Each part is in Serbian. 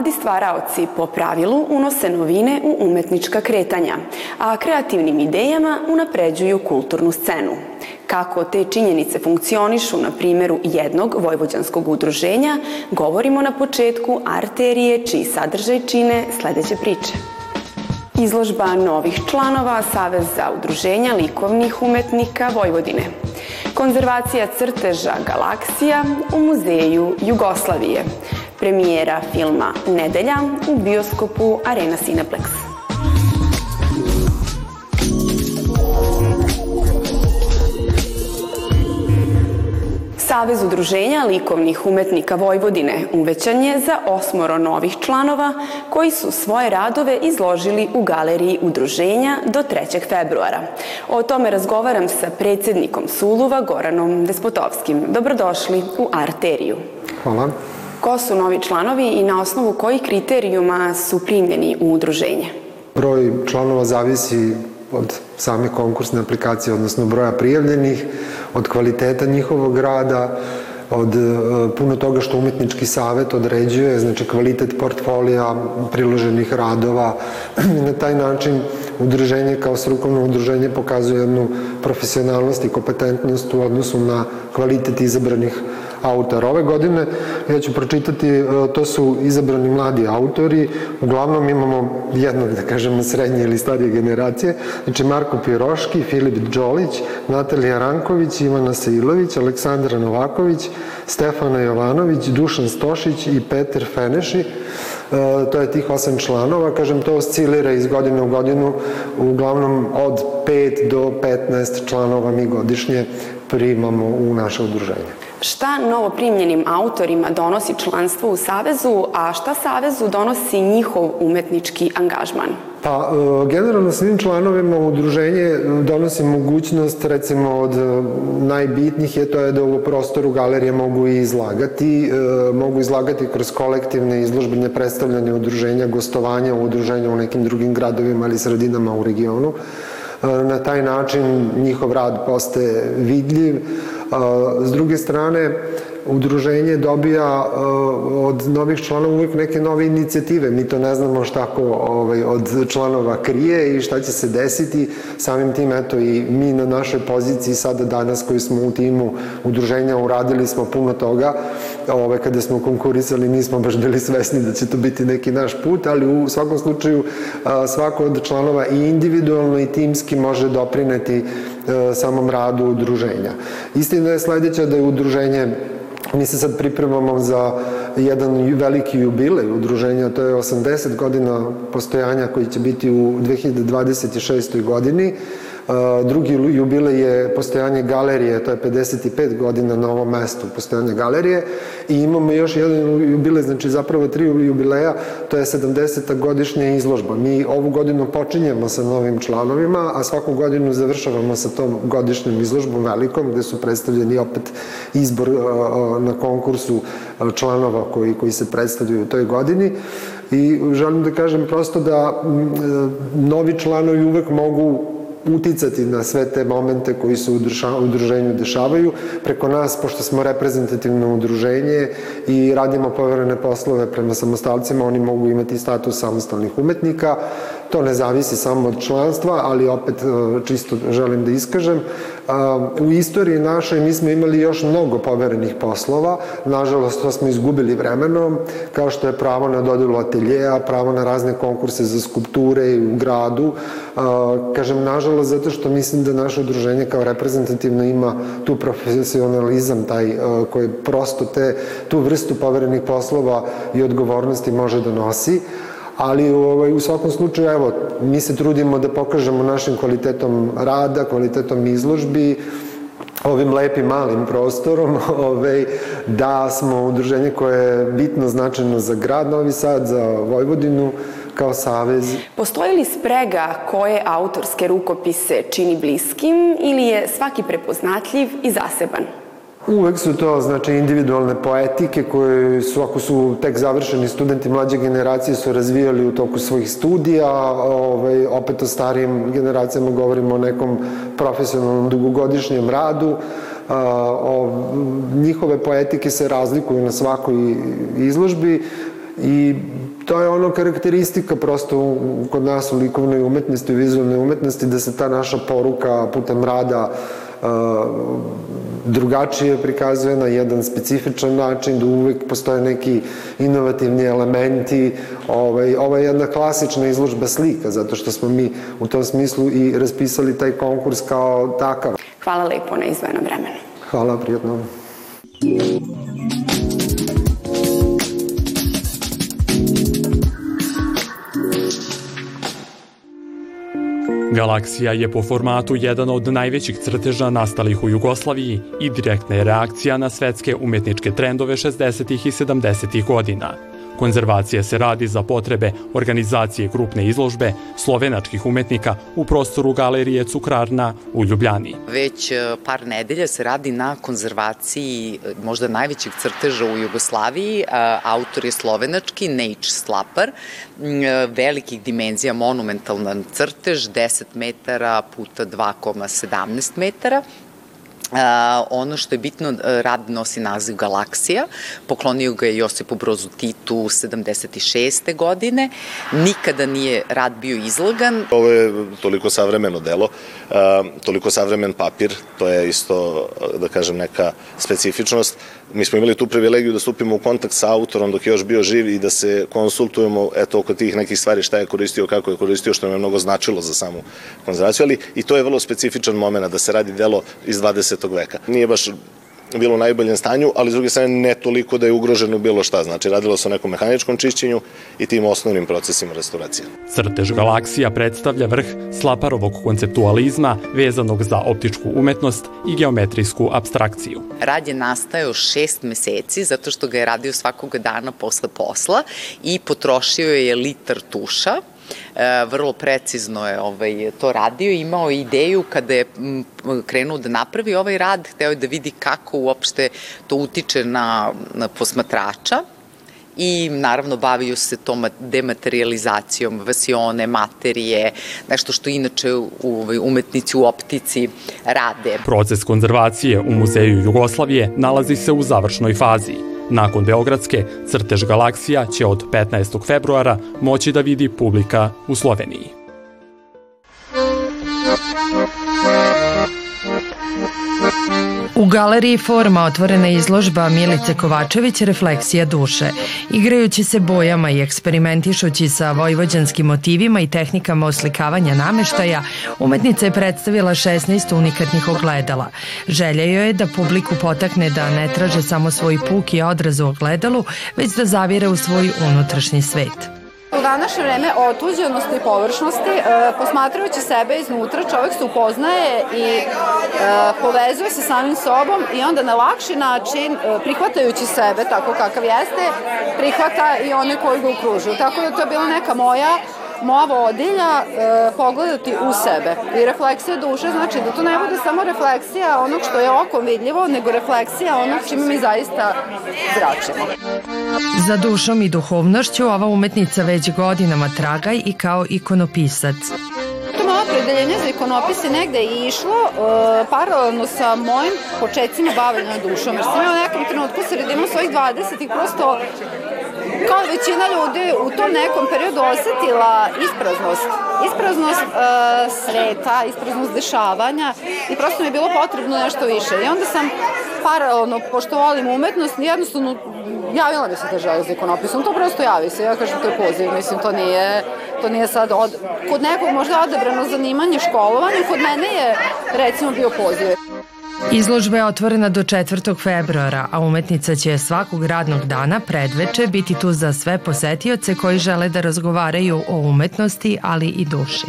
Mladi stvaraoci po pravilu unose novine u umetnička kretanja, a kreativnim idejama unapređuju kulturnu scenu. Kako te činjenice funkcionišu na primjeru jednog vojvođanskog udruženja, govorimo na početku arterije čiji sadržaj čine sledeće priče. Izložba novih članova Saveza udruženja likovnih umetnika Vojvodine. Konzervacija crteža Galaksija u Muzeju Jugoslavije. Premijera filma Nedelja u bioskopu Arena Cineplex. Savez udruženja likovnih umetnika Vojvodine uvećan je za osmoro novih članova koji su svoje radove izložili u galeriji udruženja do 3. februara. O tome razgovaram sa predsednikom Suluva Goranom Despotovskim. Dobrodošli u Arteriju. Hvala. Ko su novi članovi i na osnovu kojih kriterijuma su primljeni u udruženje? Broj članova zavisi od same konkursne aplikacije, odnosno broja prijavljenih, od kvaliteta njihovog rada, od e, puno toga što umetnički savet određuje, znači kvalitet portfolija, priloženih radova. Na taj način udruženje kao strukovno udruženje pokazuje jednu profesionalnost i kompetentnost u odnosu na kvalitet izabranih autora. Ove godine ja ću pročitati, e, to su izabrani mladi autori, uglavnom imamo jednog, da kažemo, srednje ili starije generacije, znači Marko Piroški, Filip Đolić, Natalija Ranković, Ivana Sailović, Aleksandra Novaković, Stefana Jovanović, Dušan Stošić i Peter Feneši. E, to je tih osam članova, kažem, to oscilira iz godine u godinu, uglavnom od 5 do 15 članova mi godišnje primamo u naše udruženje. Šta novoprimljenim autorima donosi članstvo u Savezu, a šta Savezu donosi njihov umetnički angažman? Pa, e, generalno svim članovima udruženje donosi mogućnost, recimo, od e, najbitnijih je to je da u prostoru galerije mogu i izlagati, e, mogu izlagati kroz kolektivne izložbene predstavljanje udruženja, gostovanja u udruženju u nekim drugim gradovima ili sredinama u regionu. Na taj način njihov rad postaje vidljiv, Z druge strani udruženje dobija od novih članova uvijek neke nove inicijative. Mi to ne znamo šta ko ovaj, od članova krije i šta će se desiti. Samim tim, eto, i mi na našoj poziciji sada danas koji smo u timu udruženja uradili smo puno toga. Ove, kada smo konkurisali nismo baš bili svesni da će to biti neki naš put, ali u svakom slučaju svako od članova i individualno i timski može doprineti E, samom radu udruženja. Istina je sledeća da je udruženje Mi se sad pripremamo za jedan veliki jubilej udruženja, to je 80 godina postojanja koji će biti u 2026. godini. Drugi jubilej je postojanje galerije, to je 55 godina na ovom mestu postojanje galerije i imamo još jedan jubilej, znači zapravo tri jubileja, to je 70. godišnja izložba. Mi ovu godinu počinjemo sa novim članovima, a svaku godinu završavamo sa tom godišnjom izložbom velikom, gde su predstavljeni opet izbor na konkursu članova koji, koji se predstavljaju u toj godini i želim da kažem prosto da novi članovi uvek mogu uticati na sve te momente koji se u udruženju dešavaju. Preko nas, pošto smo reprezentativno udruženje i radimo poverene poslove prema samostalcima, oni mogu imati status samostalnih umetnika. To ne zavisi samo od članstva, ali opet e, čisto želim da iskažem. U istoriji našoj mi smo imali još mnogo poverenih poslova, nažalost to smo izgubili vremenom, kao što je pravo na dodelu ateljeja, pravo na razne konkurse za skulpture u gradu. Kažem, nažalost, zato što mislim da naše udruženje kao reprezentativno ima tu profesionalizam, taj koji prosto te, tu vrstu poverenih poslova i odgovornosti može da nosi ali ovaj, u svakom slučaju, evo, mi se trudimo da pokažemo našim kvalitetom rada, kvalitetom izložbi, ovim lepim malim prostorom, ovaj, da smo udruženje koje je bitno značajno za grad Novi Sad, za Vojvodinu, kao savez. Postoji li sprega koje autorske rukopise čini bliskim ili je svaki prepoznatljiv i zaseban? Uvek su to znači individualne poetike koje su, ako su tek završeni studenti mlađe generacije su razvijali u toku svojih studija, ovaj, opet o starijim generacijama govorimo o nekom profesionalnom dugogodišnjem radu, o, njihove poetike se razlikuju na svakoj izložbi I to je ono karakteristika prosto kod nas u likovnoj umetnosti, u vizualnoj umetnosti, da se ta naša poruka putem rada uh, drugačije prikazuje na jedan specifičan način, da uvek postoje neki inovativni elementi. Ovaj, ova je jedna klasična izložba slika, zato što smo mi u tom smislu i raspisali taj konkurs kao takav. Hvala lepo na izvojenom vremenu. Hvala, prijatno. Galaksija je po formatu jedan od najvećih crteža nastalih u Jugoslaviji i direktna je reakcija na svetske umetničke trendove 60. i 70. godina. Konzervacija se radi za potrebe organizacije grupne izložbe slovenačkih umetnika u prostoru galerije Cukrarna u Ljubljani. Već e, par nedelja se radi na konzervaciji e, možda najvećeg crteža u Jugoslaviji. E, autor je slovenački, Neić Slapar, velikih dimenzija, monumentalan crtež, 10 metara puta 2,17 metara Uh, ono što je bitno, rad nosi naziv Galaksija, poklonio ga je Josipu Brozu Titu 76. godine, nikada nije rad bio izlagan. Ovo je toliko savremeno delo, toliko savremen papir, to je isto, da kažem, neka specifičnost. Mi smo imali tu privilegiju da stupimo u kontakt sa autorom dok je još bio živ i da se konsultujemo eto, oko tih nekih stvari šta je koristio, kako je koristio, što nam je mnogo značilo za samu konzervaciju, ali i to je vrlo specifičan moment da se radi delo iz 20. veka. Nije baš bilo u najboljem stanju, ali s druge strane ne toliko da je ugroženo bilo šta. Znači, radilo se o nekom mehaničkom čišćenju i tim osnovnim procesima restauracije. Crtež galaksija predstavlja vrh slaparovog konceptualizma vezanog za optičku umetnost i geometrijsku abstrakciju. Rad je nastajao šest meseci zato što ga je radio svakoga dana posle posla i potrošio je litar tuša vrlo precizno je ovaj, to radio, imao ideju kada je krenuo da napravi ovaj rad, hteo je da vidi kako uopšte to utiče na, na posmatrača, i naravno bavio se tom dematerializacijom vasione, materije, nešto što inače u, umetnici u optici rade. Proces konzervacije u Muzeju Jugoslavije nalazi se u završnoj fazi. Nakon Beogradske, crtež Galaksija će od 15. februara moći da vidi publika u Sloveniji. U galeriji Forma otvorena izložba Milice Kovačević Refleksija duše. Igrajući se bojama i eksperimentišući sa vojvođanskim motivima i tehnikama oslikavanja nameštaja, umetnica je predstavila 16 unikatnih ogledala. Želja joj je da publiku potakne da ne traže samo svoj puk i odraz u ogledalu, već da zavire u svoj unutrašnji svet. U današnje vreme otuđenosti i površnosti, e, posmatrajući sebe iznutra, čovek se upoznaje i e, povezuje se samim sobom i onda na lakši način, e, prihvatajući sebe tako kakav jeste, prihvata i one koji ga okružuju. Tako da to je bila neka moja moja vodilja e, pogledati u sebe. I refleksija duše znači da to ne bude samo refleksija onog što je okom vidljivo, nego refleksija onog čime mi zaista zračimo. Za dušom i duhovnošću ova umetnica već godinama traga i kao ikonopisac. To opredeljenje za ikonopis je negde išlo e, paralelno sa mojim početcima bavljenja dušom, jer sam ja u nekom trenutku sredinom svojih 20-ih prosto kao većina ljudi u tom nekom periodu osetila ispraznost. Ispraznost e, sveta, ispraznost dešavanja i prosto mi je bilo potrebno nešto više. I onda sam paralelno, pošto volim umetnost, jednostavno javila mi se da žele za ikonopisom, to prosto javi se, ja kažem to je poziv, mislim to nije, to nije sad, od, kod nekog možda odebrano zanimanje školovanje, kod mene je recimo bio poziv. Izložba je otvorena do 4. februara, a umetnica će svakog radnog dana predveče biti tu za sve posetioce koji žele da razgovaraju o umetnosti, ali i duši.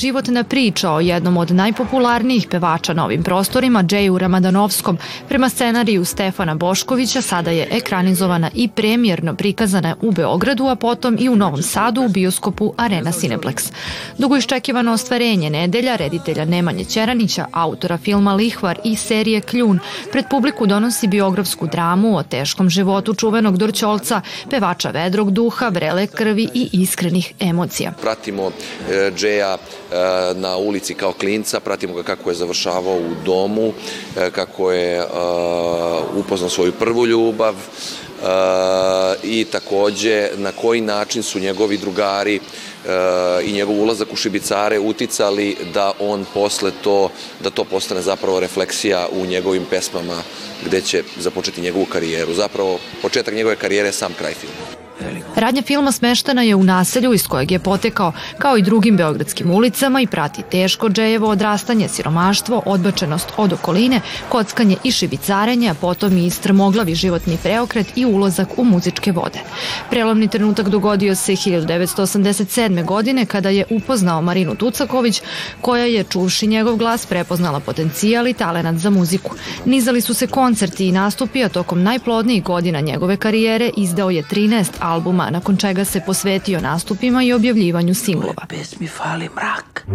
Životna priča o jednom od najpopularnijih pevača na ovim prostorima, Džeju Ramadanovskom, prema scenariju Stefana Boškovića, sada je ekranizovana i premijerno prikazana u Beogradu, a potom i u Novom Sadu u bioskopu Arena Cineplex. Dugo iščekivano ostvarenje nedelja reditelja Nemanje Ćeranića, autora filma Lihvar i serije Kljun, pred publiku donosi biografsku dramu o teškom životu čuvenog Dorćolca, pevača vedrog duha, vrele krvi i iskrenih emocija. Pratimo e, Džeja na ulici kao klinca, pratimo ga kako je završavao u domu, kako je upoznao svoju prvu ljubav, i takođe na koji način su njegovi drugari i njegov ulazak u Šibicare uticali da on posle to, da to postane zapravo refleksija u njegovim pesmama gde će započeti njegovu karijeru. Zapravo, početak njegove karijere je sam kraj filma. Radnja filma smeštena je u naselju iz kojeg je potekao, kao i drugim beogradskim ulicama i prati teško džejevo odrastanje, siromaštvo, odbačenost od okoline, kockanje i šibicarenje, a potom i strmoglavi životni preokret i ulazak u muzičke vode. Prelomni trenutak dogodio se 1987. godine kada je upoznao Marinu Tucaković, koja je, čuvši njegov glas, prepoznala potencijal i talenat za muziku. Nizali su se koncerti i nastupi, a tokom najplodnijih godina njegove karijere izdao je 13 albuma, nakon čega se posvetio nastupima i objavljivanju singlova. Pesmi fali mrak.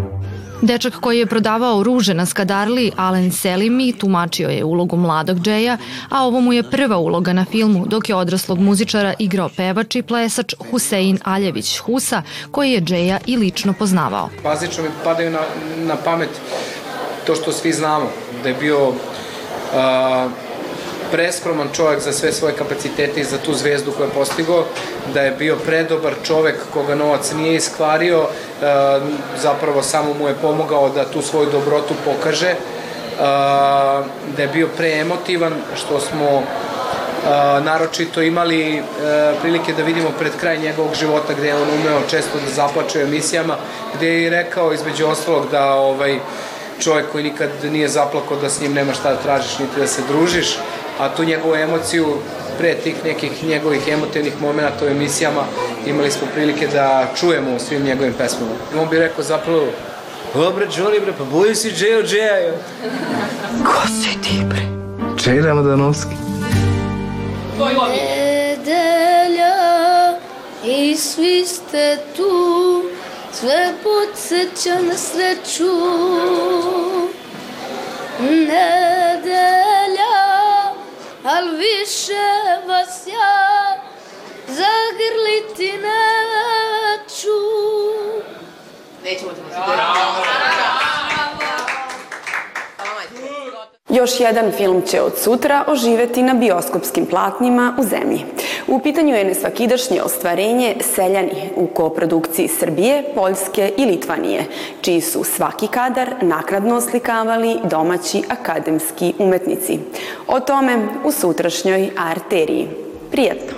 Dečak koji je prodavao ruže na Skadarli, Alen Selimi, tumačio je ulogu mladog Džeja, a ovo mu je prva uloga na filmu, dok je odraslog muzičara igrao pevač i plesač Husein Aljević Husa, koji je Džeja i lično poznavao. Bazično mi padaju na, na pamet to što svi znamo, da je bio uh, preskroman čovjek za sve svoje kapacitete i za tu zvezdu koju je postigao, da je bio predobar čovjek koga novac nije iskvario, e, zapravo samo mu je pomogao da tu svoju dobrotu pokaže, e, da je bio preemotivan, što smo e, naročito imali prilike da vidimo pred kraj njegovog života gde je on umeo često da zaplače u emisijama, gde je i rekao između ostalog da ovaj, čovjek koji nikad nije zaplakao da s njim nema šta da tražiš niti da se družiš, a tu njegovu emociju pre tih nekih njegovih emotivnih momenta u emisijama imali smo prilike da čujemo u svim njegovim pesmama. On bi rekao zapravo O bre, Johnny bre, pa bolji si Džejo Džeja. Ko si ti bre? Džej Ramadanovski. Nedelja i svi ste tu, sve podsjeća na sreću. Al više vas ja zagrliti neću. Nećemo te Još jedan film će od sutra oživeti na bioskopskim platnima u zemlji. U pitanju je nesvakidašnje ostvarenje Seljani u koprodukciji Srbije, Poljske i Litvanije, čiji su svaki kadar nakradno oslikavali domaći akademski umetnici. O tome u sutrašnjoj arteriji. Prijetno!